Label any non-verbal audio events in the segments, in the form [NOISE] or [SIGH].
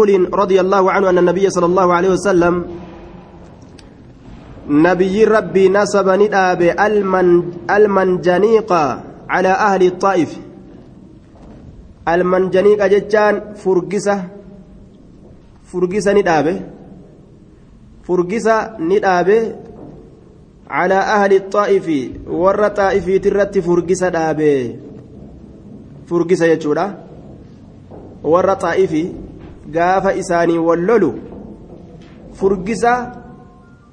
رضي الله عنه أن النبي صلى الله عليه وسلم نبي ربي نسب نداب المن ألمنجنيق على أهل الطائف. ألمنجنيق جتان فرقسة فرقسة نداب فرقسة نداب على أهل الطائف. ور طائف ترت فرقسة داب فرقسة يجورا ور طائف gaafa isaanii wal lolu furgisa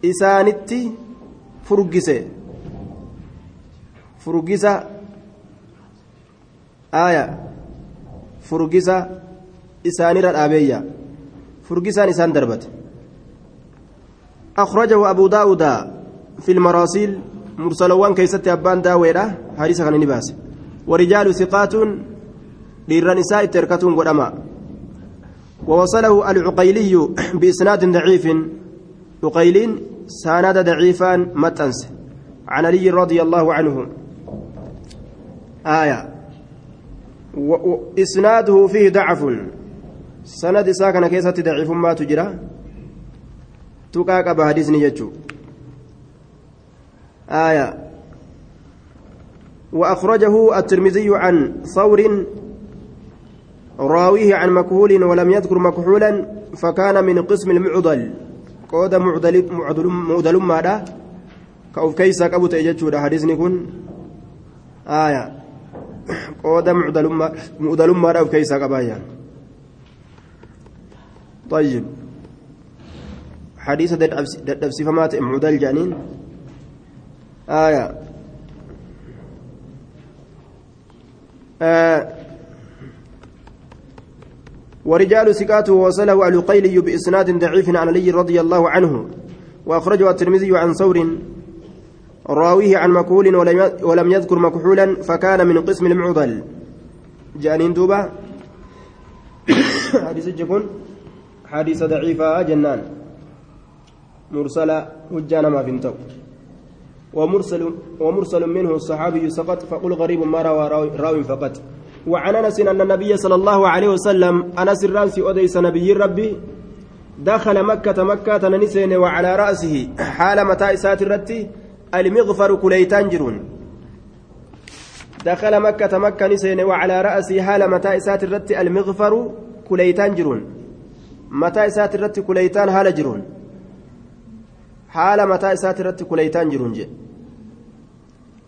isaanitti furgise furgisa aya furgisa isaanirra dhaabeeyya furgisaan isaan darbate أخرجه أبو داود في المراسيل مرسلوان كيست أبان داويرة حديث كان نباس ورجال ثقات للرنساء تركتهم قدما ووصله العقيلي بإسناد ضعيف. عقيل ساند ضعيفا متنس عن علي رضي الله عنه. آية. وإسناده فيه ضعف. سند ساكن كيسة ضعيف ما تجرى. تقاك بحديث نيجو آية. وأخرجه الترمذي عن ثور راويه عن مكهول ولم يذكر مكحولا فكان من قسم المعضل قود معضل معضل معضل ماذا كأوف كيسا كأبو تيجتشو حديثني كن آية. قود معضل معضل ماذا أوف كيسا كبايا طيب. حديث دبسي فمات معضل جانين. آية. آه. ورجال سكاته وصله القيلي بإسناد ضعيف عن علي رضي الله عنه وأخرجه الترمذي عن ثور راويه عن مكحول ولم يذكر مكحولا فكان من قسم المعضل. جانين دوبا [COUGHS] حديث الجكون؟ حديث ضعيفة جنان. مرسل وجانا ما فينتو ومرسل ومرسل منه الصحابي سقط فقل غريب ما روى راو فقط. وعن أنس إن النبي صلى الله عليه وسلم أنس الراسي اوديس نبي ربي دخل مكة مكة ننسين وعلى رأسه حال متى إسات الرتي المغفر كليتان جرون دخل مكة مكة نسين وعلى رأسه حال متى إسات الرتي المغفر كليتان جرون متى إسات الرتي كليتان حال جرون حال متى إسات الرتي كليتان جرون جي.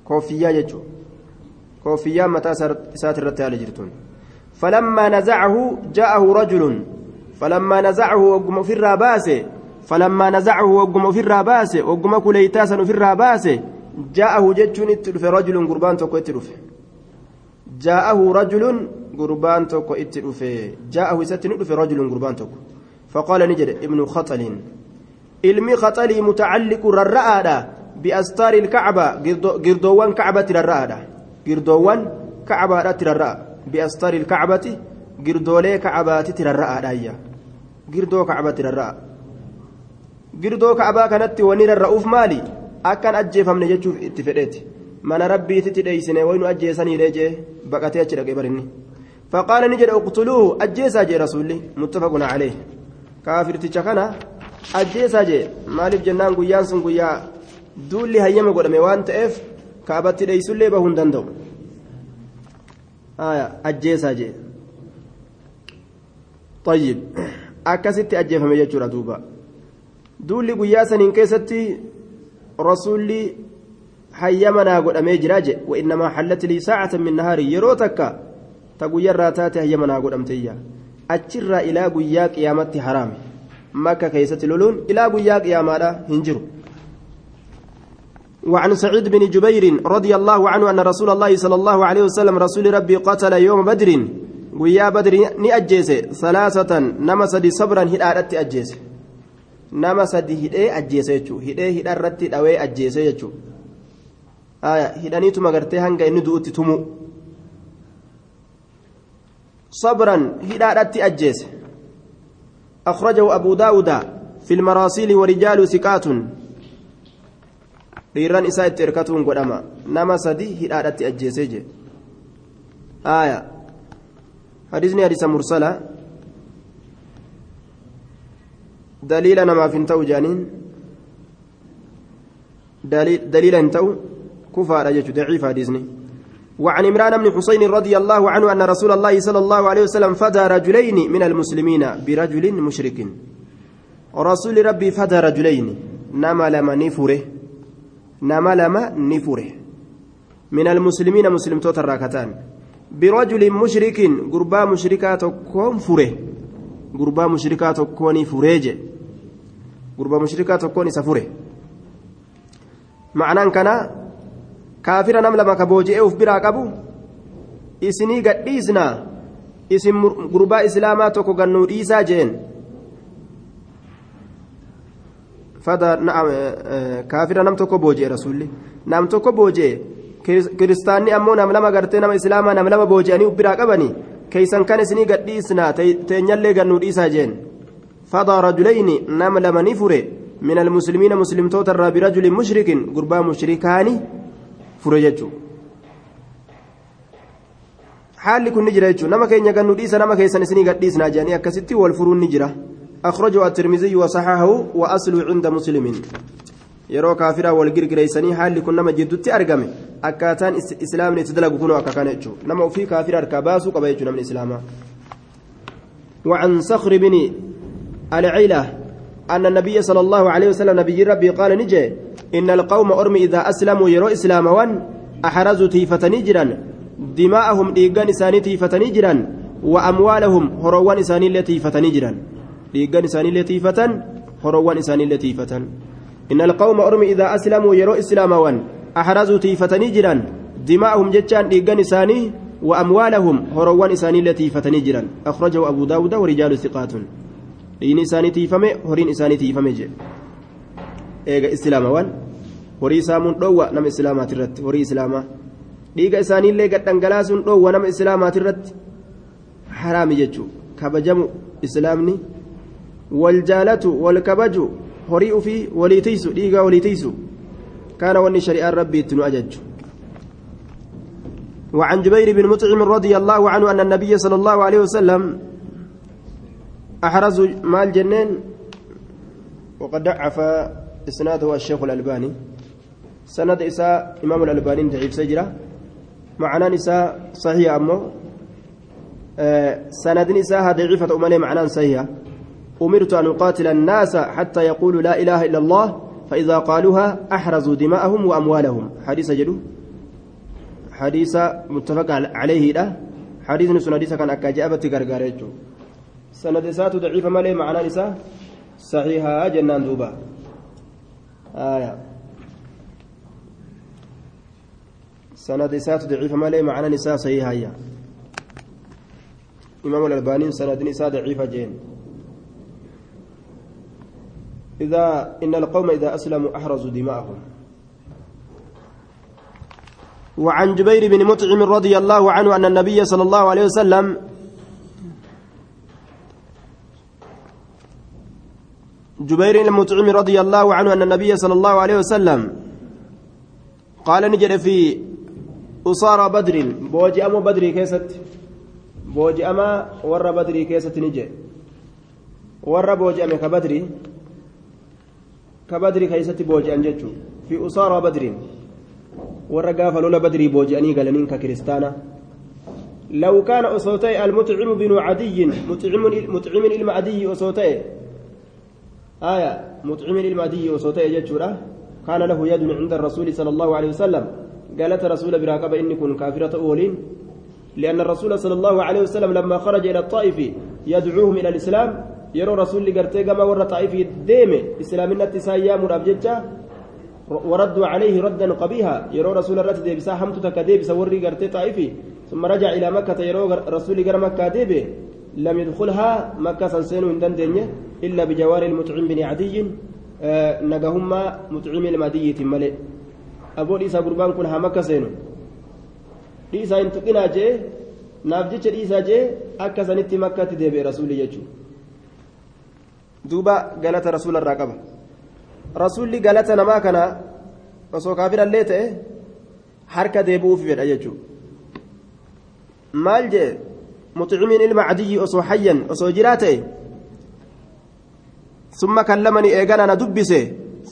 كوفيا يجو كوفيا متى إسات الرتي على جرتون. فلما نزعه جاءه رجل. فلما نزعه وقم في الراباس. فلما نزعه وقم في الراباس. وقم كليتاسا في الراباس. جاءه جتشون اتلف رجل قربان توكو اتلف. جاءه رجل قربان توكو اتلف. جاءه ستن رجل قربان توكو. فقال نجد ابن خطل. ilmi khaxalii mutacalliqu rarra'aadha biastaari ilkacba girdoowwan kacbatti rarra'aadha girdoowwan kacabaadha tirarra'a. Biastari ilkacbati girdoolee kacabaati tirarra'aadhaayya girdoo kacaba tirarra'a. Girdoo kacabaa kanatti wani rarra'uuf maali? Akkan ajjeefamne jechuuf itti fedheeti. Mana rabbiititti dheeysine waynu ajjeesaniidhe jee baqatee achi dhaqe barinni. Faqaala ni jedhe uqtuluu ajjeesaa jee rasuulli muttafaquna calee kaafirticha kana ajjeesaa jee maaliif jennaan guyyaan sun guyyaa duulli hayyama godhame waan ta'eef kaabatti dheeysullee bahuu hin danda'u ajjeesaa jee طيب akkasitti ajjeefame jechuudha duuba duulli guyyaa saniin keessatti rasuulli hayyama naa godhamee jira je وإنما حلت لي ساعة من نهاري yeroo takka ta guyyarraa taate hayyama naa godhamteeyya achirraa ilaa guyyaa qiyaamatti haraame مكة كيست لولون إلى قيا قيامانا هنجر وعن سعيد بن جبير رضي الله عنه أن رسول الله صلى الله عليه وسلم رسول ربي قتل يوم بدر. قيا بدر نأجيس ثلاثة نمسدي صبرا هدارت أجيس نمسدي هدئ أجيس هدئ هدارت أوي أجيس آية. هدانيتو مغرتي هنگا ندو تتمو صبرا هدارت أجيس أخرجه أبو داود في المراسيل ورجال ثقات. Dhiirran isaa itti hirkatuun godhama. Nama sadi hidhaadhatti ajjeesee je aya hadisni hadisa mursala. دليل نما في انتو جانين دليل دليل انتو كفار أجج ضعيف حديثني وعن عمران بن حسين رضي الله عنه أن رسول الله صلى الله عليه وسلم فدى رجلين من المسلمين برجل مشرك. رسول ربي فدى رجلين. نما نما لما نفره من المسلمين مسلم توتر راكتان برجل مشرك قربا مشركات كون فره قربا مشركات كوني فريج قربا مشركات كوني سفره معنى kaafira nam lama ka booji'ee uf biraa qabu isinii gadhiisnaa isin gurbaa islaamaa tokko gannuu dhiisaa jeen. Kaafira nam tokko booji'e rasuulli nam tokko booji'e kiristaanni ammoo nam lama gartee nama islaamaa nam lama booji'anii uf biraa qabanii keeysan kan isinii gadhiisnaa teenyallee gannuu dhiisaa jeen fadaa rajulayni nam lama ni fure من المسلمين مسلم توتر برجل مشرك قربا مشركاني fure jechuudha haalli kun ni jira jechuudha nama keenya gannu dhiisa nama keessan isinii gadhiisnaa jedhanii akkasitti wal furuun ni jira أخرجه الترمذي وصححه وأصله عند مسلم. yeroo kaafiraa wal girgireessanii haalli kun nama jidduutti argame akkaataan islaamni itti dalagu kunoo akka kana jechuudha nama ofii kaafira وعن صخر بن العيلة أن النبي صلى الله عليه وسلم نبي ربي قال نجي إن القوم أرمي إذا أسلموا يروا إسلاما وان أحرزوا تيفتني جرا دماءهم ديقان إساني تيفتني جرا وأموالهم هروان إساني التي فتني إساني التي فتن هروان إساني التي فتن إن القوم أرمي إذا أسلموا يروا إسلاما وان أحرزوا تيفتني جرا دماءهم جتان ديقان إساني وأموالهم هروان إساني التي فتني جرا أخرجه أبو داود ورجال ثقات دين إساني تيفمي هرين إساني تيفمي جي eega islaamawwan horii saamuun dhoowwa nama islaamaati irratti horii islaamaa. Dhiiga isaaniillee gadhangalaasuun dhoowwa nama islaamaati irratti. Haraami jechuu kabajamu islaamni wal jaalatu wal kabaju horii ufii walii tiisu dhiiga walii tiisu kaana wanni shari'aan وعن جبير بن مطعم رضي الله عنه أن النبي صلى الله عليه وسلم أحرز مال جنين وقد ضعف إسناده الشيخ الألباني. سند إساء إمام الألباني ضعيف سجرة. معنى نساء صحيح أمه. آه سند نساء ضعيفة أمالي معنى صحيح. أمرت أن أقاتل الناس حتى يقولوا لا إله إلا الله فإذا قالوها أحرزوا دماءهم وأموالهم. حديث جلو حديث متفق عليه لا. حديث نسون حديث كان أكاجابة غرغاريجو سند إساء ضعيفة مالي معنى نساء. صحيحة جنان دوبا. آية. سند إساءة ضعيفة مالي معنى نساء صحيحة. إمام الألباني سند نساء ضعيفة جين. إذا إن القوم إذا أسلموا أحرزوا دماءهم. وعن جبير بن مطعم رضي الله عنه أن النبي صلى الله عليه وسلم جبير المطعم رضي الله عنه أن النبي صلى الله عليه وسلم قال نجد في أصارى بدر بوجي أمو بدري كيست بوجي أما ور بدري كيست نجي ور بوجي أمي كبدري كبدري كيست بوجي أنجتشو في أصارى بدر. ور قاف لولا بدري بوجي أني قالنين ككريستانا لو كان أصوتي المطعم بن عدي مطعم مطعم المعدي أصوتي. آية مطعم المادي وصوتي جتشورا كان له يد عند الرسول صلى الله عليه وسلم. قالت رسول براقبة إني كن كافرة أولين. لأن الرسول صلى الله عليه وسلم لما خرج إلى الطائف يدعوهم إلى الإسلام يرى رسول لقرتي كما ور طائف ديم إسلامنا تسايا مرابجتشا وردوا عليه ردا قبيها يرى رسول الرت ديبسا حمت تكديبس وري قرتي طائفي ثم رجع إلى مكة يرى رسول قر مكة ديبه لم يدخلها مكة سنسين وندن دنيا إلا بجوار المطعم بن عدي آه نجاهما مطعم المدية ملئ أبو إيسا قربان كلها مكة سينو إيسا انتقنا جي نافجيش إيسا جي أكا سنتي مكة تدبي رسولي يجو دوبا قالت رسول الراقبة رسولي قالت نما كان osoo kaafira illee ta'e harka deebi'uuf fedha jechuudha. Maal jee muxicimiin ilma cadiyyi osoo hayyan osoo jiraa ta'e? ثم كلمني إيجانا ندبسه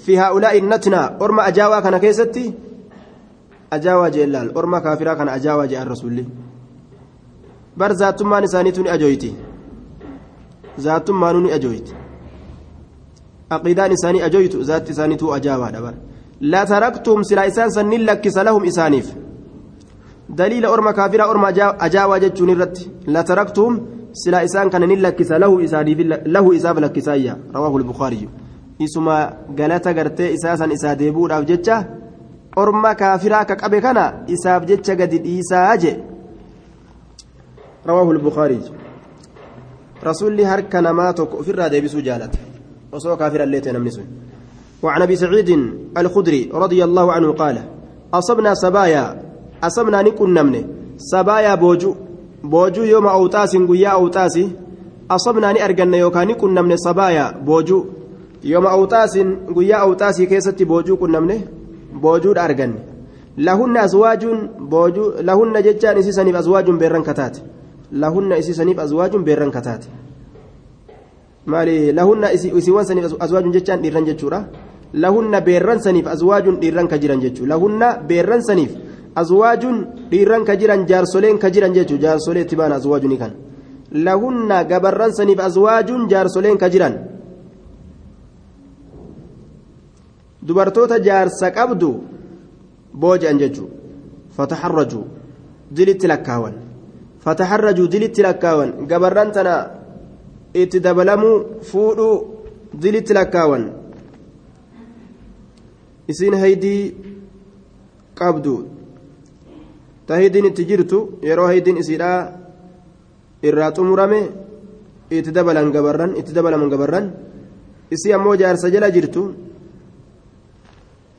في هؤلاء النتنا أرمى أجاوا كان كيستي أجاوا جلال أرمى كافرا كان أجاوا جاء الرسول بر ذاتما نسانيتني أجويتي ذاتما نوني أجويتي عقيدان إساني أجويت ذات إسانيتو أجاوا دبر لا تركتم سلا إسان سنين لكس لهم إسانيف دليل أرمى كافرا أرمى أجاوا جتشون الرت لا تركتم سلا إسان كان نلكس له إسانيف له إساف لكسايا رواه البخاري isuma galata gartee isaasan isaa deebuudhaaf jecha orma kaafiraa ka qabe kana isaaf jecha gadi dhiisaa je rawaahu lbukaarii rasuulli harka namaa tokko ofirraa deebisuu jaalata osoo kaafira illee ta'e namni sun وعن ابي سعيد الخدري رضي الله عنه قال اصبنا سبايا اصبنا نكون نمنه سبايا بوجو بوجو يوم اوتاس قيا اوتاسي اصبنا نارجن يوكا نكون نمنه سبايا بوجو yooma awxaasin guyyaa awxaasii keessatti boojuu qunnamne boojuudha arganne lahunna aswaajuun boojuu lahunna jechaan isiisaniif aswaajuun beerran kataate lahunna isiisaniif aswaajuun beerran kataate maali lahunna isiiwwan saniif aswaajuun jechaan dhiirran jechuudha lahunna beerran saniif aswaajuun dhiirran ka jiran jechuudha lahunna beerran saniif aswaajuun dhiirran ka jiran jaarsoleen ka jiran jechuudha jaarsolee itti baana aswaajuun kan lahunna gabarran saniif aswaajuun jaarsoleen ka jiran. dubartoota jaarsa qabdu booji'an jechuudha fataharrajuu dilitti lakkaawan fataharrajuu dilitti lakkaawan gabarran tana itti dabalamuu fuudhuu dilitti lakkaawan isiin haydii qabdu ta haydiin itti jirtu yeroo haydiin isiidhaa irraa xumurame itti dabalan gabarran itti dabalaman gabarran isii ammoo jaarsa jala jirtu.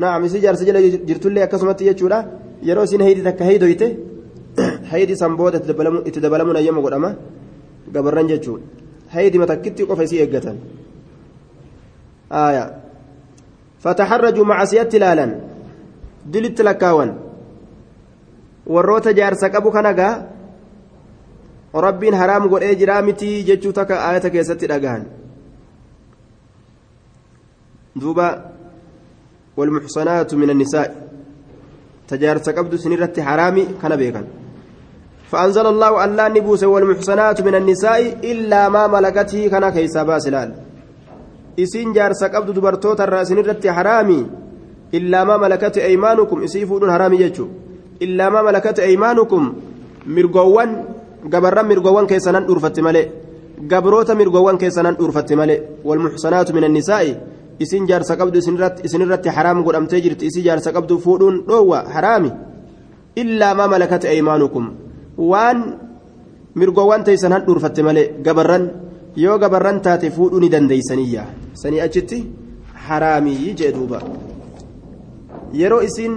naam isii jaarsa jala jirtullee akkasumatti jechuudha yeroo isin haydi takka haydoyte haydi san booda itti dabalamuun ayyama godhama gabarran jechuudha takkitti qofa isii eeggatan aayaa fataharrajuu macasiyatti ilaalan dilitti lakkaawan warroota jaarsa qabu kanagaa rabbiin haraam godhee jiraa mitii jechuu takka aayata keessatti dhagahan duuba والمحصنات من النساء تجارس قبض سنرة حرامي كان بيكا فأنزل الله ألا نبوس والمحصنات من النساء إلا ما ملكته كان كيسا باسلال. إسين جارس قبض دبرتوت الرأس سنرة حرامي. إلا ما ملكت أيمانكم. إسيفون حرامي يجو. إلا ما ملكت أيمانكم. مرقوان قبرا مرقوان كيسانان أرفت ملئ قبروتا مرقوان كيسانان أرفت ملئ والمحصنات من النساء. isin jaarsa qabdu isinirratti haraam godhamtee jirti isi jaarsa qabdu fuudhuun dhoowwa haraami illaa maa malakat aymaanukum waan mirgoowwan teeysan han dhuurfatte malee gabarran yoo gabarran taate fuudhuu ni dandeeysaniyya sanii achitti haraamii jee duuba yeroo isin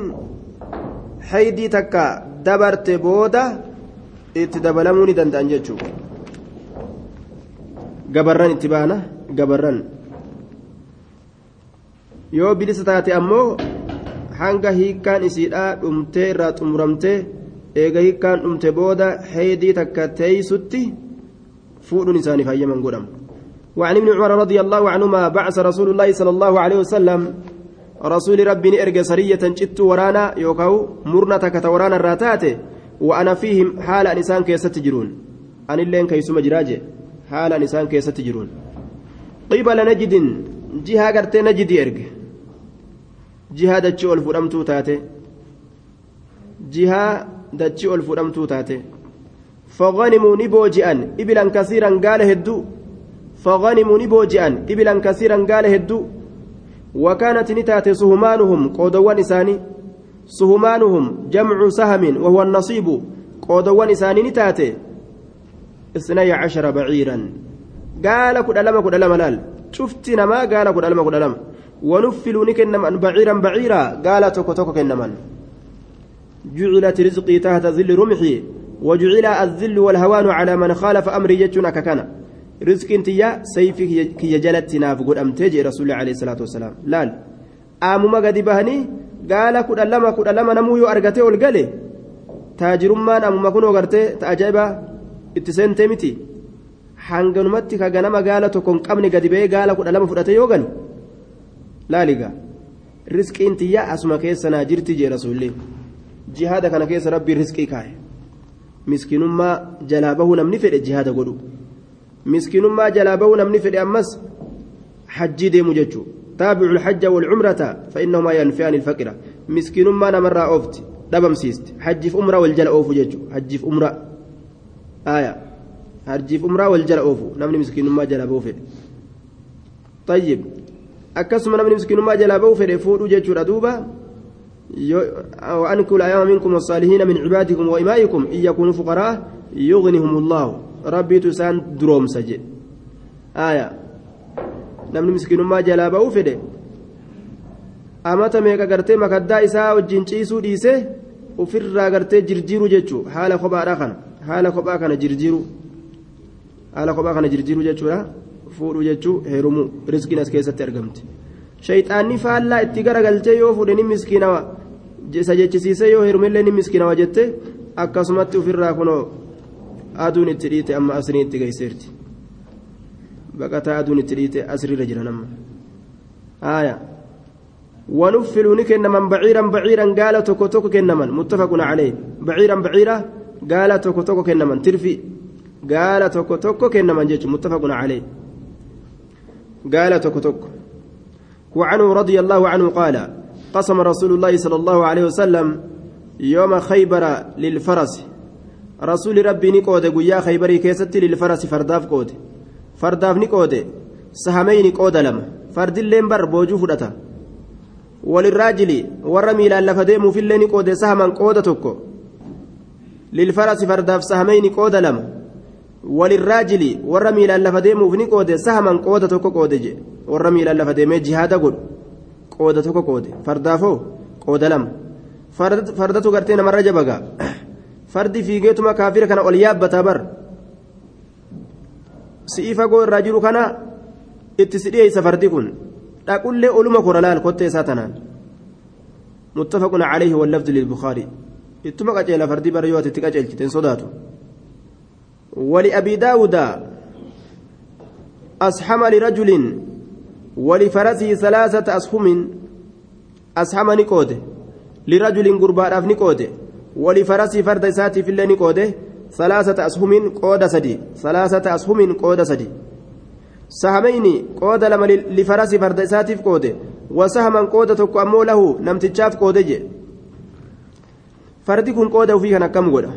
haydii takka dabarte booda itti dabalamuu ni danda'an jechuu gabarran itti baana gabarran yoo bilisa taate ammoo hanga hiikkaan isiidhaa dhumtee irraa xumuramtee eega hiikkaan dhumte booda heedii takka teeysutti fuudhuun isaaniif hayyaman godhamu. وعن ابن عمر رضي الله عنهما بعث رسول الله صلى الله عليه وسلم رسول ربي إرجى سرية جت ورانا يوكاو مرنتك تورانا الراتات وأنا فيهم حال نسان كيست جرون أن اللين كيسو مجراج حال نسان كيست جرون قبل نجد جهة قرتي نجد إرجى. dachii ol fudhamtuu taate jihaa dachii ol fudhamtuu taate. فغنموا نبوجئا إبلا كثيرا قال هدو فغنموا نبوجئا إبلا كثيرا قال هدو وكانت نتات سهمانهم قودوان إساني سهمانهم جمع سهم وهو النصيب قودوان إساني نتات اثني عشر بعيرا قال كد ألم كد ألم لال شفت نما قال كد ألم كد ألم ونفلوا نكنما بعيرا بعيرا قال توكو توكو كنما جعلت رزقي تحت ظل رمحي وجعل الذل والهوان على من خالف أمري جتنا ككنا. رزق انتيا سيفك كي جلت نافق أمتجي رسول الله عليه الصلاة والسلام. لال آمما قد بهني؟ قال كد لما كد لما نمو أرقته والقلي. تاجرمان أمما كنو قرته تأجيبا. اتسنتي متي. hanganumatti ka ganama gaala tokko hin qabne gadi ba'ee gaala kudha lama fudhate yoo ganu laaligaa risqiin tiyya asuma keessa naa jirti jee rasuullee jihaada kana keessa rabbiin risqii kaaye miskiinummaa jalaa bahuu namni fedhe jihaada godhu miskiinummaa jalaa bahuu namni fedhe ammas hajjii deemu jechuudha taabicu lxajja walcumrata fa'innahumaa yanfi'an ilfaqira miskiinummaa namarraa oofti dhabamsiisti hajjiif umraa wal jala oofu jechuudha hajjiif umraa aayaa hajjiif umraa wal jala oofu namni miskiinummaa jalaa bahuu fedhe tayyib akkasuma namni miskiinummaa jalaa bahuu fedhe fuudhu jechuudha duuba وأنكوا الأيام منكم والصالحين من عبادكم وإمائكم إن يكونوا فقراء يغنهم الله ربي تسان دروم سجد آية namni miskiinummaa jalaa ba'uu fedhe amata meeqa gartee makaddaa isaa wajjin ciisuu dhiise ofirraa gartee jirjiiru jechuu haala kophaadha kana haala kophaa kana jirjiiru haala kophaa kana jirjiiru jechuudha fuudhu jechuu heerumu riskiin as keessatti argamti shayxaanni faallaa itti garagalchee yoo fuudhe ni miskiinawa Isa jechisiisee yoo heerumillee ni miskiinawa jette akkasumatti ofirraa kunoo aduun itti dhiite amma asrii itti geesseerti. baqataa aduun itti dhiite asirra jira nama آية ونفل نكنمن بعيرا بعيرا قال توكو توكو كنمن متفق عليه بعيرا بعيرا قال توكو توكو كنمن ترفي قال توكو توكو كنمن جيش متفق عليه قال توكو توكو وعنه رضي الله عنه قال قسم رسول الله صلى الله عليه وسلم يوم خيبر للفرس رسول ربي نقود قيا خيبري كيستي للفرس فرداف قود qooda lama fardilleen bar boojuu fudhata walirraajili warra miilaan lafa deemuufillee ni qoode sahaman qooda tokko lilfarasi fardaaf sahameyni qooda lama walirraajili warra miilaan lafa deemuuf ni qoode sahaman qooda tokko qoode je warra miilaan lafa deemee jihaada godhu qooda tokko qoode fardaafoo qooda lama fardatu gartee namarra jabagaa fardi fiigeetuma kaafira kana ol yaabbataa bar si'ii fagoo irraa jiru kana itti si dhiyeessa fardi kun dhaqullee oluma kora laal kottee isaa tanaan muttafaqun calayhi wallafdu lilbukaarii ittuma qaceela fardii bara yoo ati itti qaceelchite hin sodaatu ولأبي داود أسحم لرجل ولفرسه ثلاثة أسهم أسحم نكوده لرجل قربان نكوده ولفرسه فرد ساتي في الله نكوده ثلاثة أسهم قود سدي ثلاثة أسهم قود سدي. سهمين قود لما لفرس فرد ساتف قود وسهما قود تكو أمو له نمتجاف قود جي فردي كن قود وفيه كم قود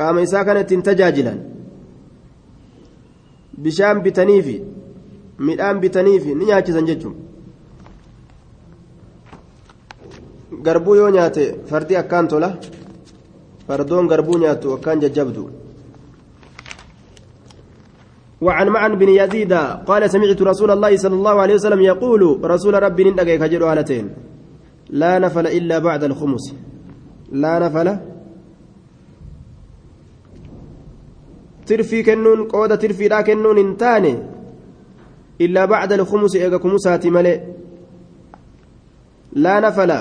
نيات نياتشسن قام إساء كانت تجاجلا بشام بتنيفي midhaan bitaniifi ni nyaachisan jechuun. Garbuu yoo nyaate fardi akkaan tola fardoon garbuu nyaattu akkaan jajjabdu. وعن معن بن يزيد قال سمعت رسول الله صلى الله عليه وسلم يقول رسول ربي نندقى كجر هالتين لا نفل إلا بعد الخمس. لا نفل ترفي كنون قودة ترفي لا كنون انتاني إلا بعد الخمس إيغا كمساتي ملئ لا نفل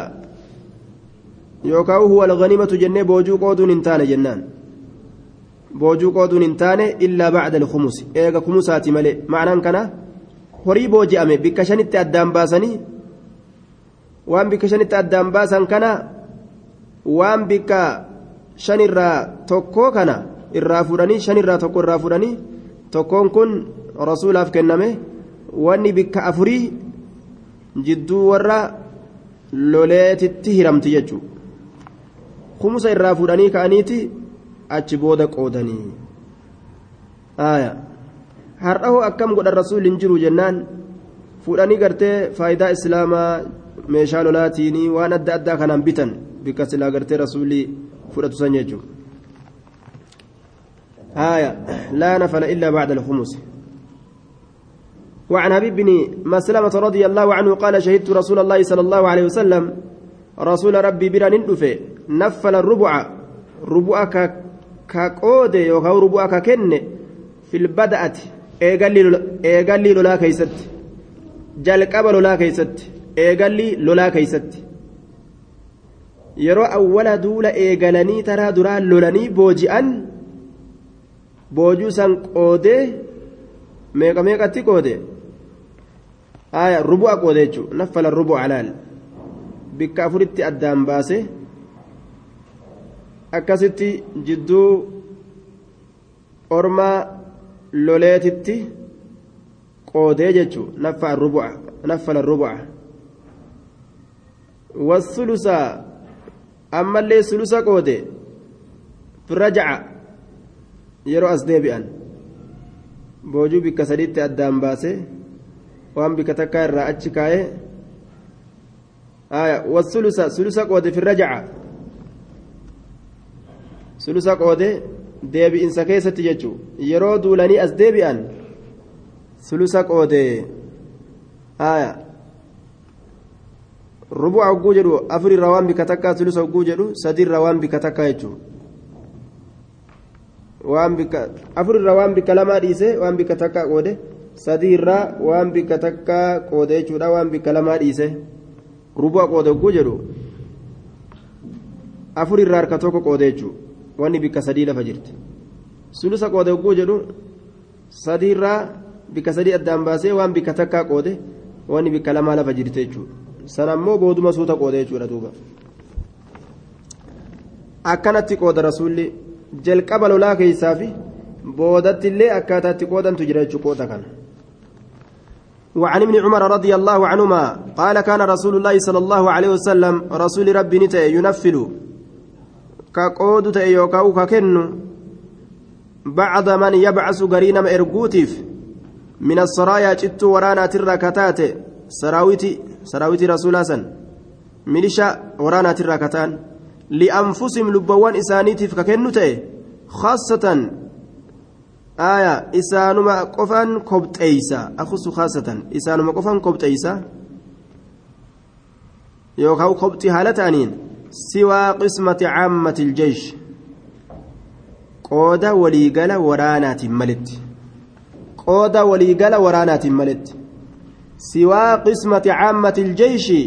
yookaan huwa alganimatu jennee boojuu qooduun hin taane jennaan boojuu qooduun hin taane illaa bacda alkumusi eega kumusaati malee ma'anaan kana horii booji'ame bikka shanitti addaan baasanii waan bikka shanitti addaan baasan kana waan bikka shanirraa tokkoo kana irraa fuudhanii shanirraa tokko irraa fuudhanii tokkoon kun rasuulaaf kenname wanni bikka afurii jidduu warra loleetitti hiramti jechuudha. kumusa irraa fuudhanii ka'aniiti achi booda qoodanii. Har'ahoo akkam godhan rasuulli hin jiru jennaan fuudhanii gartee faayidaa islaamaa meeshaa lolaatiinii waan adda addaa kanaan bitan bikka silaa gartee rasuulli fudhatu san jechuudha لا نفل إلا بعد الخمس. وعن حبيب بن مسلمة رضي الله عنه قال شهدت رسول الله صلى الله عليه وسلم رسول ربي برا ندفه نفل الربع. ربع كقود يوكاو ربع ككن في البدأة. eegalli lolaa keeysatti jalqaba lolaa keeysatti eegalli lolaa keeysatti yeroo awwala duula eegalanii taraa duraa lolanii booji'an boojuu san qoodee meeqa meeqatti qoode aya rubu'a qoode jechuudha. Naffala rubu'a alaal. Bikka afuritti addaan baase. Akkasitti jidduu ormaa loleetitti qoodee jechuudha. Naffala rubu'a. Wasulusaa ammallee sulusa qoode rajaca yeroo as deebi'an boojuu bikka sadiitti addaan baase waan bikka takkaa irraa achi kaa'ee wasulusa sulusa qoode fi rajaca sulusa qoode deebi'insa keessatti jechuu yeroo duulanii as deebi'an sulusa qoode haya rubu'a hogguu jedhu afurirra waan bikka takkaa sulusa hogguu jedhu sadiirra waan bikka takkaa jechuudha waan bikka afurirra waan bikka lamaa dhiise waan bikka takkaa qoode sadiirra waan bikka takkaa qoode jechuudha waan bikka lamaa dhiise rubu'a qoode hogguu jedhu afurirra harka tokko qoode jechuudha wanni bikka sadii lafa jirti sulusa qoode hogguu jedhu sadiirra bikka sadii addaan baasee waan bikka takkaa qoode wanni bikka lamaa lafa jirti jechuudha. san booduma suuta qooda jechuudha duuba akkanatti qooda rasuulli jalqaba lolaa keessaa fi boodatti illee akkaataa itti qoodantu jira jechuu qooda kana. وعن ابن عمر رضي الله عنهما قال كان رسول الله صلى الله عليه وسلم رسول ربي نتأ ينفل كقود يوكاو ككن بعد من يبعث قرينا إرقوتيف من السرايا جت ورانا تركتات سراويتي saraawwitii rasuulaa san milisha waraanaatirraa kataan li'anfusihim lubbawwan isaaniitiif ka kennu ta'e khaasatan aya isaanuma qofan kobxeeysa akusu khaasatan isaanuma qofan kobxeeysa yookaan kobxii haala ta'aniin siwaa qismati caammati iljeysh qooda waliigala waraanaatiin maletti qooda waliigala waraanaatiin maletti siwaa qismati caammati iljeyshi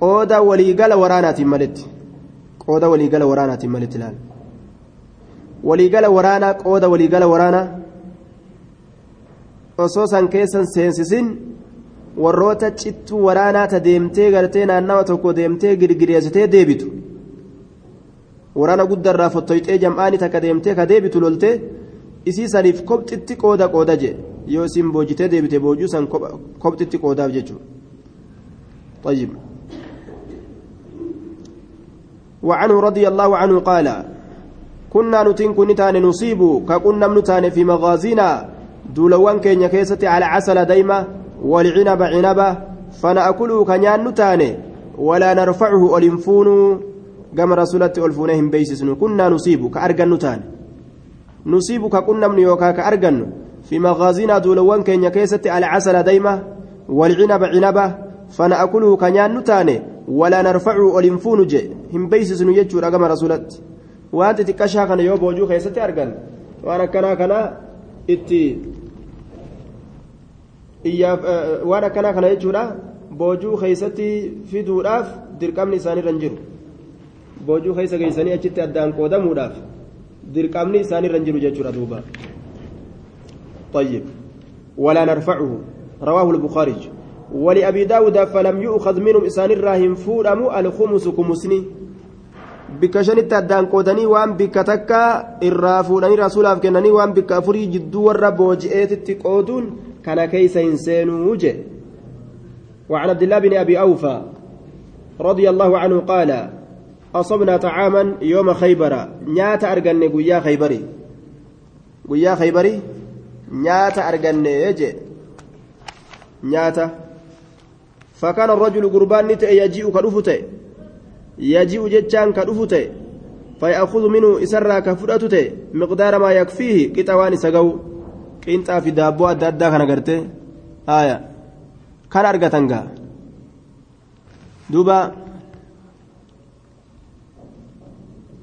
qooda waliigala waraanaatiin maletti qooda waliigala waraanaatiin maletti ilaala waliigala waraanaa qooda waliigala waraanaa osoo san keessan seensisin warroota cittuu waraanaa ta deemtee gartee naannawa tokko deemtee girgireessitee deebitu waraana guddarraa fottoyxee jam'aani takka deemtee ka deebitu loltee isii saniif kopxitti qooda qooda jee yoo isin boojitee deebite boojuu san kopxitti qoodaaf jechuudha طيب وعنه رضي الله عنه قال كنا نتين كنتان نصيب ككنا نتان في مغازينا دولوان كين كيستي على عسل دايما والعنب عنبة فنأكله كنيان نتان ولا نرفعه ألنفون. كما رسولة ألفونهم بيسسن كنا نصيب كأرجن نتان نصيب ككنا من يوكا كأرجن في مغازينا دولوان كين كيستي على عسل دايما والعنب عنبة فنأكله كنيان نتان ولا نرفعه ألنفون جي هم بيسسن يجور كما رسولة wanti xiqqashaa kana yoo boojuu keessatti argan waan akkanaa kana itti iyyaaf waan akkanaa kana jechuudha boojuu keessatti fiduudhaaf dirqamni isaanirra hin jiru boojuu keessa geessanii achitti addaan qoodamuudhaaf dirqamni isaanirra hin jiru jechuudha duuba طيب ولا نرفعه رواه البخاري ولأبي داود فلم يؤخذ منهم إسان الراهن فورم الخمس كمسني bikka shanitti addaan qoodanii waan bikka takka irraa fuudhanii rasuulaaf kennanii waan bikka afurii jidduu warra booji'eetitti qooduun kana keeysa hin seenuu je وعن عبد الله بن ابي اوفى رضي الله عنه قال اصبنا طعاما يوم خيبر نيات ارغن غيا خيبري غيا خيبري نيات ارغن يجي نيات فكان الرجل قربان يجيء كدفته. يجيء جتان كدفته. فيأخذ منه إسرى كفرته. مقدار ما يكفيه كتوان سقو. قنطا في دابو أدى كان قرته. آية. كان أرقتنقا دوبا.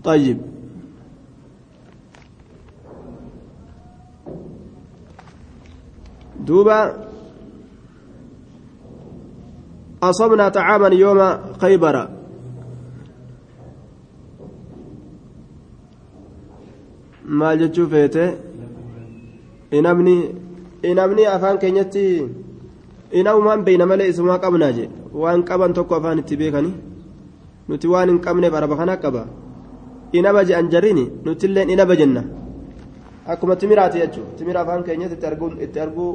طيب. دوبا. أصبنا طعاما يوم خيبر maal jechuu feete inamni inamni afaan keenyatti inamumaan beeyna malee isumaa qabnaa jedhe waan qaban tokko afaan itti beekani nuti waan hin qabneef araba kana qaba inaba je'an jariini nutilleen inaba jenna akkuma timiraati jechuudha timira afaan keenyatti itti arguu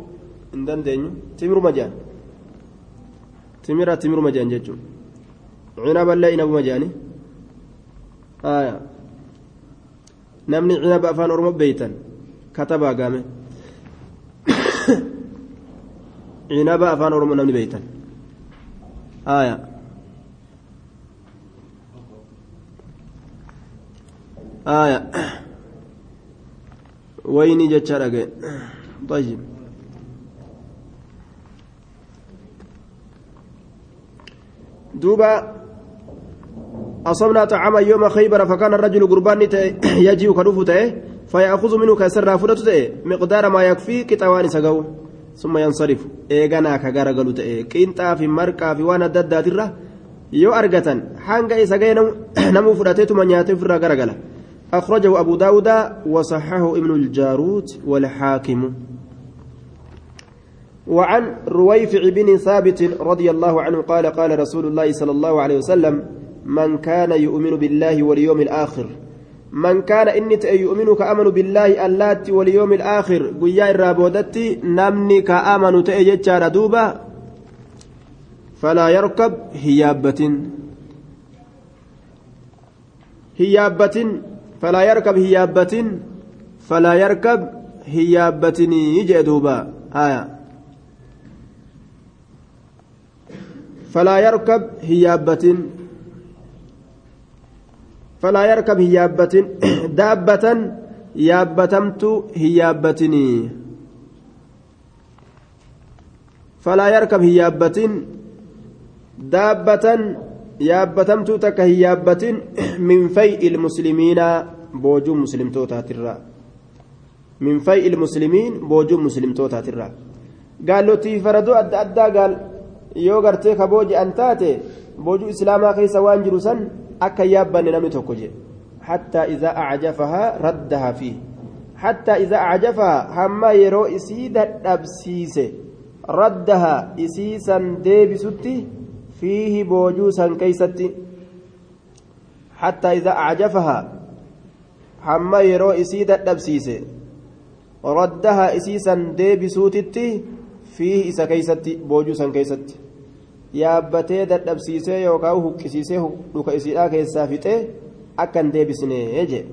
hin dandeenyu timiruma je'an. Timira timiruma je'an jechuudha cinaballee inabuma je'anii namni cinaba afaan oromoo beeytan katabaa gaame cinaba afaan oromoo namni beeytan aya aya wayni jecha dhage طيب دوبا أصبنا طعاما يوم خيبر فكان الرجل قربان [CLEARS THROAT] يجيء كدوف فيأخذ منه كسر فرت مقدار ما يكفي كتوان سقو. ثم ينصرف. إيغانا كغرغلو تأي كينتا في مركا في وأنا ددات الره يو أرغتن. حانغا إساقين نمو فراتيتو من ياتف أخرجه أبو داود وصححه ابن الجارود والحاكم. وعن رويفع بن ثابت رضي الله عنه قال قال رسول الله صلى الله عليه وسلم من كان يؤمن بالله واليوم الآخر. من كان إني يؤمن كأمن بالله اللات واليوم الآخر. قيا الرابودتي نمني كأمن تأجج دوبا. فلا يركب هيابة. هيابة فلا يركب هيابة. فلا يركب هيابة. يجي دوبا. آية. فلا يركب هيابة. فلا يركب هيابة. [COUGHS] دابة يابتمت هيابتني فلا يركب هيابة. دابة يابتمت تك هيابة. [COUGHS] من فيء المسلمين. بوجو مسلم توتا من فيء المسلمين بوجو مسلم توتا ترى قال له تيفردو أدى أدى قال yoo gartee ka booji'an taate boojuu islaamaa keessa waan jiru san akka yaabbanne namni tokko jedhe hattaa idaa acajafahaa raddahaa fi. Hattaa idaa acajafahaa hamma yeroo isii dadhabsiise raddahaa isii san deebisutti fiihi boojuu san keeysatti. Hattaa idaa acajafahaa hamma yeroo isii dadhabsiise raddahaa isii san deebisuutitti fiihi isa keeysatti boojuu san keeysatti yaabbatee dadhabsiisee yookaan huqqisiisee dhuka isiidhaa keessaa fixee akka hin deebisnee jee.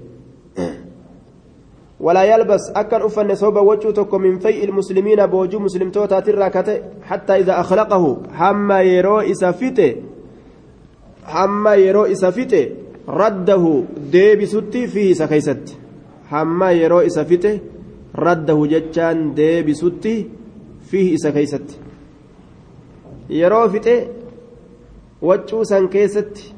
ولا يلبس أكن أفن صوب وجهه تكو من فيء المسلمين بوجو مسلم توتا تراكته حتى إذا أخلقه حما يرو إسافته حما يرو إسافته رده ديبي ستي فيه سكيست حما يرو إسافته رده جتان ديبي ستي فيه سكيست yeroo fixe waccuu san keessatti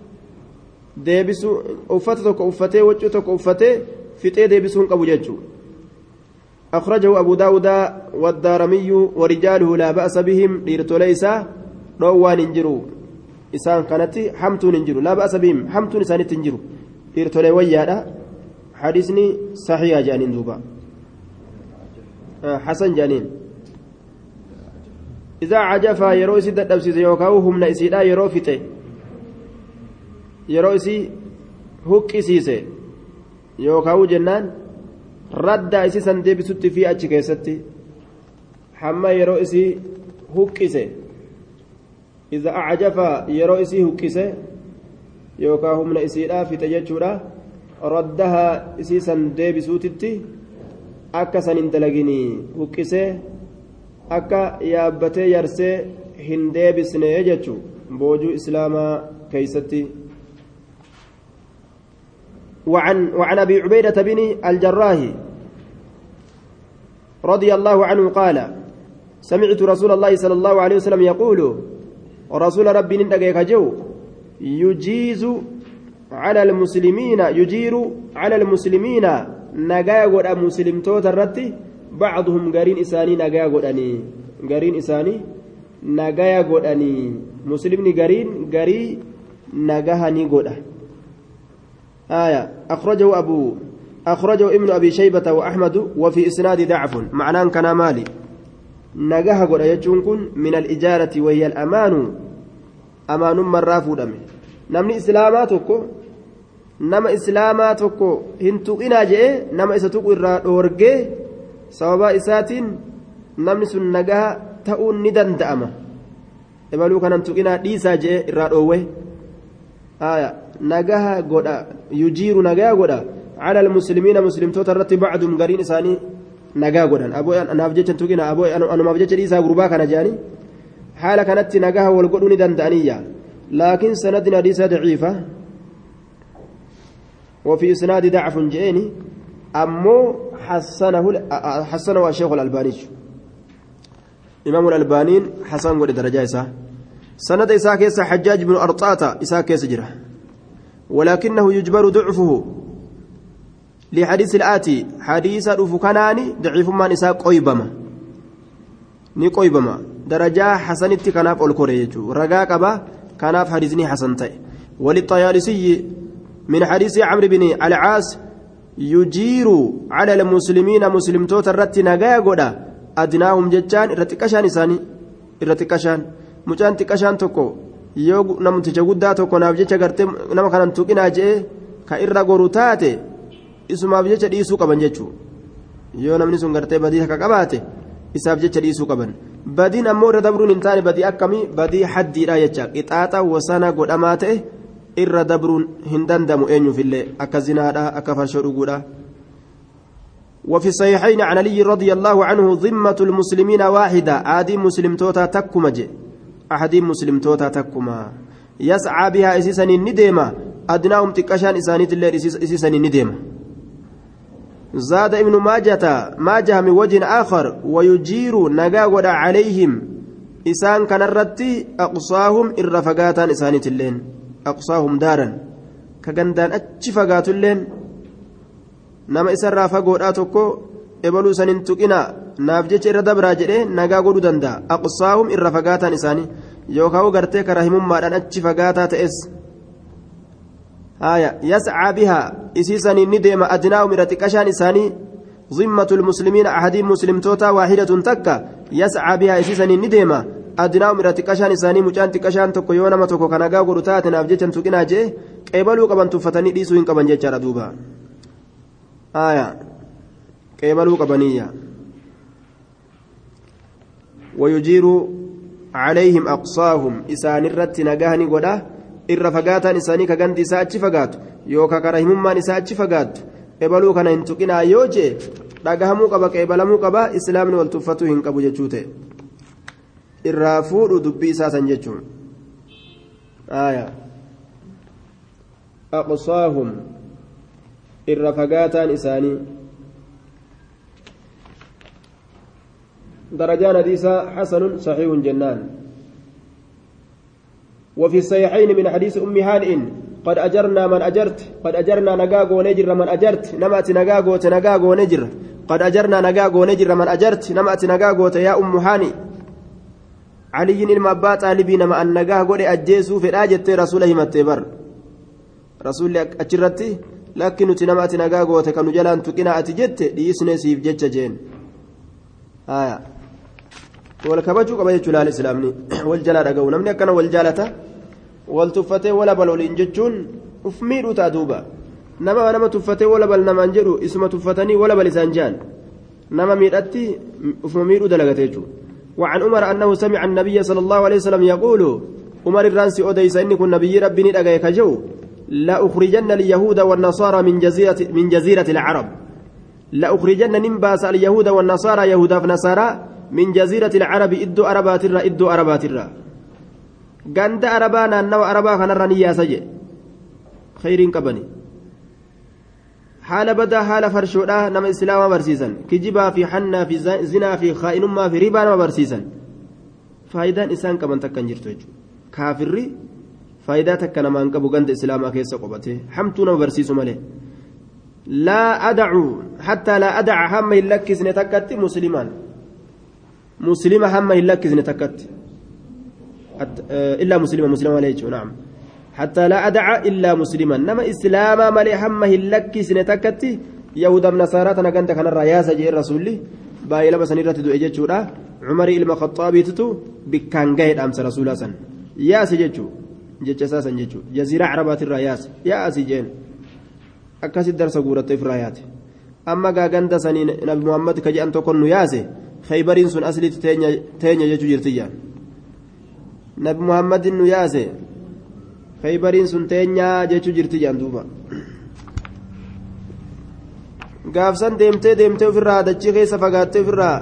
deebisuu uffata tokko uffatee waccuu tokko uffatee fixee deebisuun qabu jechuudha. أخرجه أبو داود والدارمي ورجاله لا بأس بهم ديرتو ليس روان انجروا إسان كانت حمتون انجروا لا بأس بهم حمتون إسان تنجروا ديرتو لي ويانا حديثني صحيح جانين دوبا حسن جانين إذا عجفا يرو إسي دبسيس يوكاو هم نئسيدا يرو فتي يرو إسي هك إسيسي. يوكاو جنان رد إسي سندي بسوت في أتش كيستي حما يرو إسي هك إسي. إذا أعجفا يرو إسي هك إسي. يوكاو هم نئسيدا فتي جتشورا ردها إسي سندي بسوتتي san hin dalaginii huqqisee akka yaabbatee yarsee hin deebisne jechuun boojuu islaamaa keeysatti. وعن وعن أبي عبيدة بن الجراح رضي الله عنه قال سمعت رسول الله صلى الله عليه وسلم يقول رسول ربي ندقيك جو يجيز على المسلمين يجير على المسلمين nagaa godha muslimtoota bacduhum gariin isaanii nagaa godhanii gariin isaanii nagaya godhanii muslimni gariin garii nagahanii godha آية أخرجه أبو أخرجه ابن أبي شيبة وأحمد وفي إسناد ضعف معناه كان مالي نجاها قد يجون من الإجارة وهي الأمان أمان مرة فودمه نمني إسلاماتك nama islaamaa tokko hin tuqinaa jee nama isa tuqu sababa isaatiin namni sun nagaa ta'uun ni danda'ama ebaluu kanan tuqinaa dhiisaa jee irraa dhoowwe nagaha godha yujiiru nagaa godha على المسلمين مسلم توترت بعضهم قرين إساني نجا godhan anaaf jecha tuqina anumaaf jecha dhiisaa gurbaa kana kanatti nagaha wal godhuu ni danda'aniyya laakiin sanadin hadiisa daciifa وفي إسناد ضعف جئني حسنه حسنه الشيخ الألباني. إمام الألباني حسن قول درجة إساء. سند إساء كيس حجاج بن أرطاطة إساء كيس جرة. ولكنه يجبر ضعفه. لحديث الآتي حديث الأفكاناني ضعيف ما نساء قيبما ni qoybama darajaa hasanitti kanaaf ol kore jechuudha ragaa qaba kanaaf hadiisni hasan ta'e walixxayaalisiyi من حديث عمرو بن العاص يجير على المسلمين مسلم توتا الرت نجا غدا أدناهم جتان الرتكشان إساني الرتكشان مجان تكشان توكو yoo namticha guddaa tokko naaf jecha gartee nama kanan tuqinaa jee ka irra goru taate isumaaf jecha dhiisuu qaban jechuu yoo namni sun gartee badii akka qabaate isaaf jecha dhiisuu qaban badiin ammoo irra dabruun hin taane badii akkamii badii haddiidha jecha qixaaxa wasana godhamaa ta'e irra dabruun hin dandamu eenyuufillee akka zinaadha akka farshoo dhuguudha. وفي الصحيحين عن علي رضي الله عنه ذمة المسلمين واحدة عادي مسلم توتا تكما جي أحد مسلم توتا تكما يسعى بها إسيسا النديمة أدناهم تكشان إسانيت الليل إسيسا النديمة زاد ابن ماجة ماجه من وجه آخر ويجير نجا عليهم إسان كان الرتي أقصاهم إرفقاتا إسانيت الليل أقصاهم دارا كغندان أتش فقاتلين نما إسرى فقودا توكو ebaluu sanin tuqina naaf jecha irra dabraa jedhee nagaa godhuu danda'a aqsaahum irra fagaataan isaanii yookaan gartee karaa himummaadhaan achi fagaataa ta'es haya yascaa bihaa isii saniin ni deema adnaa'um irra xiqqashaan isaanii ذمة المسلمين أحدهم مسلم توتا واحدة تكا يسعى بها إسيسا نديما أدناهم إلى تكشان إساني مجان تكشان تكو يونا ما تكو كان أقا قرطات نافجة تكنا جيه قبلوا قبن تفتني ديسو إن قبن جيجار دوبا آية قبلوا قبنية ويجير عليهم أقصاهم إسان الرت نقاهني قدا إر فقاتا إساني كغندي ساتش فقات يوكا كرهمم نساتش فقات قبلوا كان انتقنا يوجي dhagahamuu qaba qeebalamuu qaba islaamni wal tuffatuu hin qabu jechuu ta'e. Irraa fuudhu dubbii isaa san jechuun. Aqsaahum irra fagaataan isaanii. درجان حديثا حسن صحيح جنان وفي الصحيحين من حديث أم هانئ قد أجرنا من أجرت قد أجرنا نجاغو نجر من أجرت نمأت نجاغو تنجاغو نجر قد أجرنا نجاغو نجر من أجرت نمأت نجاغو يا أم هانئ علي ilma abbaa xaalibii nama an nagaa godhe ajjeesuu fedhaa jettee rasuula himattee bar rasuulli achirratti lakki nuti nama ati nagaa goote kanu jalaan tuqina ati jette dhiisne siif jecha jeen wal kabajuu qaba jechuu laal islaamni wal jalaa dhaga'u namni akkana wal jaalata wal tuffatee wala bal waliin jechuun uf miidhuu ta'a duuba nama nama tuffatee wala bal namaan jedhu isuma tuffatanii wala bal isaan jaan nama miidhatti ufuma miidhuu dalagate jechuudha. وعن عمر أنه سمع النبي صلى الله عليه وسلم يقول عمر الرانسي أديس إني كن نبي ربي ندقيك جو لا أخرجن اليهود والنصارى من جزيرة من جزيرة العرب. لا أخرجن نمباس اليهود والنصارى يهودا فنصارى من جزيرة العرب إدو أربات الرا إدو أربات الرا قند أربانا نو أربا خنرني يا سجي. خير قبني. Haala badaa haala farshoodhaa nama islaamaa barsiisan kijibaa fi hannaa fi zinaa fi kaa'inummaa fi ribaa nama barsiisan faayidaan isaan qaban takka hin jirtu jechuudha kaafirri faayidaa takka namaan qabu ganda islaamaa keessa qobate hamtuu nama barsiisu malee laa adacu hattaa laa adaca hamma hin lakkisne takkatti muslimaan muslima hamma hin lakkisne takkatti illaa muslima muslima malee jechuudha حتى لا أدع إلا مسلما نما إسلاما ملي هم هلكي سنتكتي nasaaraa tana ganda kanarraa yaasa jee rasuulli baay'ee lama sanirratti du'e jechuudha cumarii ilma khaxaabiititu bikkaan gahe dhaamsa rasuulaa san yaase jechuu jecha isaa san jechuu jaziiraa carabaatirraa yaase yaasi jeen akkasitti darsa guurattee ofirraa yaate amma gaa ganda sanii nabi muhammad ka jedhan tokkon nu yaase khaybariin sun asliitti teenya jechuu nabi muhammadin nu yaase khaybariin sun teenyaa jechuu jirtiyyan duuba gaafsan deemtee deemtee ofirraa dachii keessa fagaattee ofirraa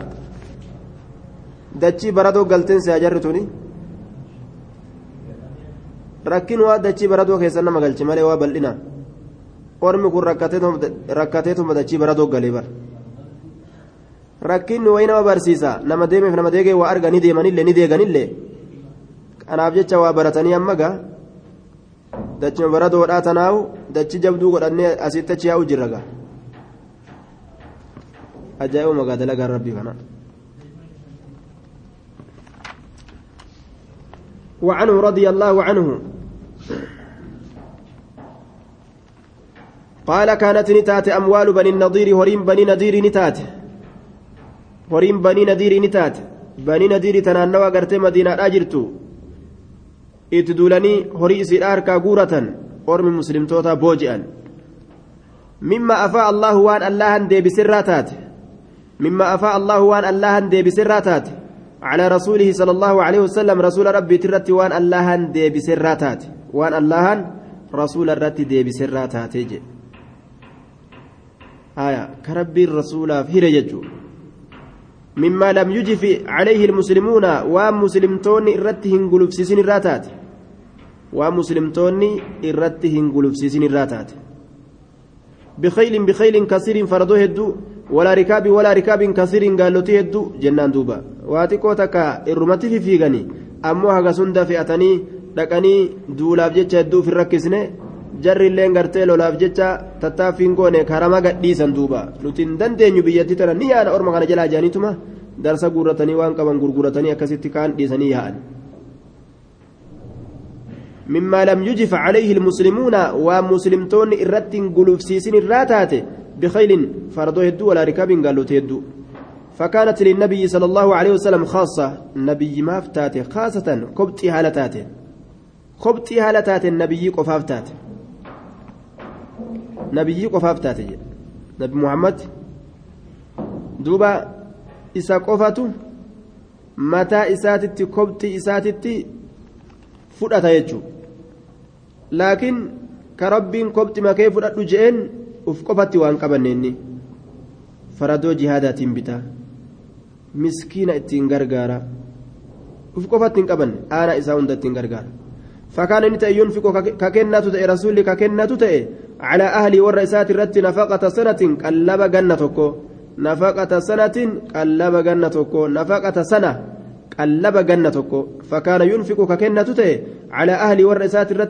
dachii baradoo galteen si ajarri tuni rakkin waa dachii baradoo keessa nama galche malee waa bal'ina ormi kun rakkateetuma dachii baradoo galee bar rakkinni wayi nama barsiisa nama deemeef nama deegee waa arga ni deemanillee ni deeganillee kanaaf jecha waa baratanii amma dachima baradoodhaa tanaawu dachi jabduu godhannee asitti achi yaa'u jirra gaa ajaa'iba magaa dalagaan rabbii kana وعنه رضي الله عنه قال كانت نتات أموال بني النضير هريم بني نذير نتات هريم بني نذير نتات بني نذير تنانوا قرت مدينة أجرتو هري إسير أركا قورة أرمي مسلم توتا بوجئا مما أفاء الله وان الله دي بسراتات مما أفاء الله وان الله دي بسراتات على رسوله صلى الله عليه وسلم رسول ربي ترتي وان الله دي بسراتات وان الله رسول الرتي دي بسراتات يجي آية كربي الرسول في رججو مما لم يجف عليه المسلمون ومسلمتون إرتهن قلوب سيسن الراتات ومسلمتون إرتهن قلوب سيسن الراتات بخيل بخيل كثير فردو هدو ولا ركاب ولا ركاب كثير قالوا هدو جنان دوبا واتكو تكا إرمتي في فيغني أمو هغا سندا فئتني dhaqanii duulaaf jecha hedduu ofin rakkisne jarri illee gartee lolaaf jecha tattaaffiin goone karama gadhiisan duuba nuti hin dandeenyu biyyattii tana ni yaada orma kana jalaa jaaniituma darsa guurratanii waan qaban gurguratanii akkasitti kaan dhiisanii yaa'an. مما لم يجف عليه المسلمون ومسلمتون إرتين قلوب سيسين الراتات بخيل فردو هدو ولا ركاب قالوا تهدو. فكانت للنبي صلى الله عليه وسلم خاصة. نبي ما فتاته خاصة كبتي هالتاته كبتي هالتاته النبي قفافتاته نبي قفافتاته نبي محمد. دوبا إسا قفاته متى إساتتي كبتي إساتتي fudhata jechuun laakiin ka rabbiin kobxi makee fudhadhu je'een uf qofatti waan qabanneenni. Faradoo jihaadaatiin bitaa miskiina ittiin gargaara. Uf qofatti hin qabanne. Aanaa isaa hunda ittiin gargaara. Fakkaan inni ta'e yunfiqu ka kennatu ta'e rasuulli ka kennatu ta'e calaa ahlii warra isaati irratti nafaqata sanatiin qallaba ganna tokko. Nafaqata sanatiin qallaba ganna tokko. Nafaqata sana qallaba ganna tokko. Fakkaana yunfiqu ka kennatu ta'e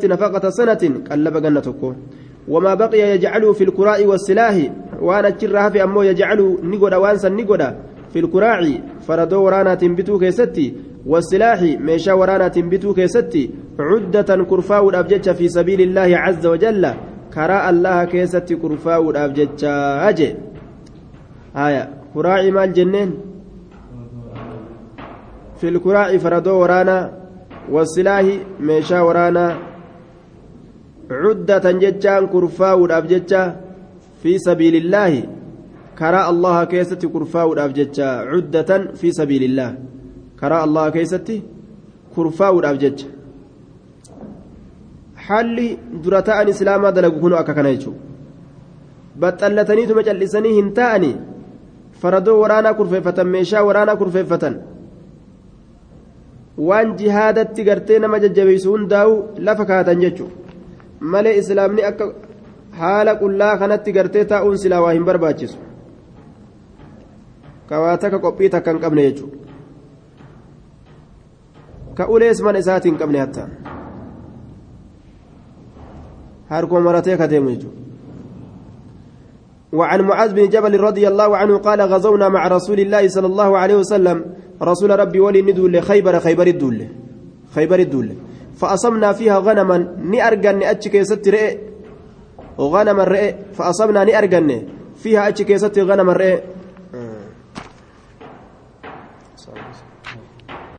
nafaqata sanatin qallaba ganna tokko wamaa baqiya yajcaluu fi lkuraa'i wassilaahi waan achirraa hafe ammoo yajcaluu ni godha waan san ni godha fi lkuraaci faradoo waraanaatiin bituu keessatti wassilaahi meeshaa waraanaatiin bituu keessatti cuddatan kurfaa'uudhaaf jecha fi sabiili illaahi caza wajalla karaa allaha keessatti kurfaa'uudhaaf jecha je haya kuraaci maal jenneen في الكراع فردو ورانا والسلاح ميشا ورانا. عدة ججان كرفاء الأبججة في سبيل الله. كراء الله كيست كرفاء الأبججة عدة في سبيل الله. كراء الله كيست كرفاء الأبججة حالي درتاء إسلاما دلقوا كنوا أكا كنيتشو بطلتني ثم جلسني هنتاني. فردو ورانا كرفيفة ميشا ورانا كرفيفة waan jihaadatti gartee nama jajjabeessu hundaa'u lafa kaatan jechuudha malee islaamni akka haala qullaa kanatti gartee taa'uun silaa waa hin barbaachisu kawaa takka qophii takka hin qabne jechuudha ka ulees mana isaatii hin qabne hatta harkoo maratee ka deemu jechuudha. وعن معاذ بن جبل رضي الله عنه قال غزونا مع رسول الله صلى الله عليه وسلم رسول ربي ولي ندول خيبر خيبر الدول خيبر الدول فأصبنا فيها غنما نأرجن أتشك ست رئ غنما رئ فأصبنا نأرجن فيها أتش كيستي غنم الرئي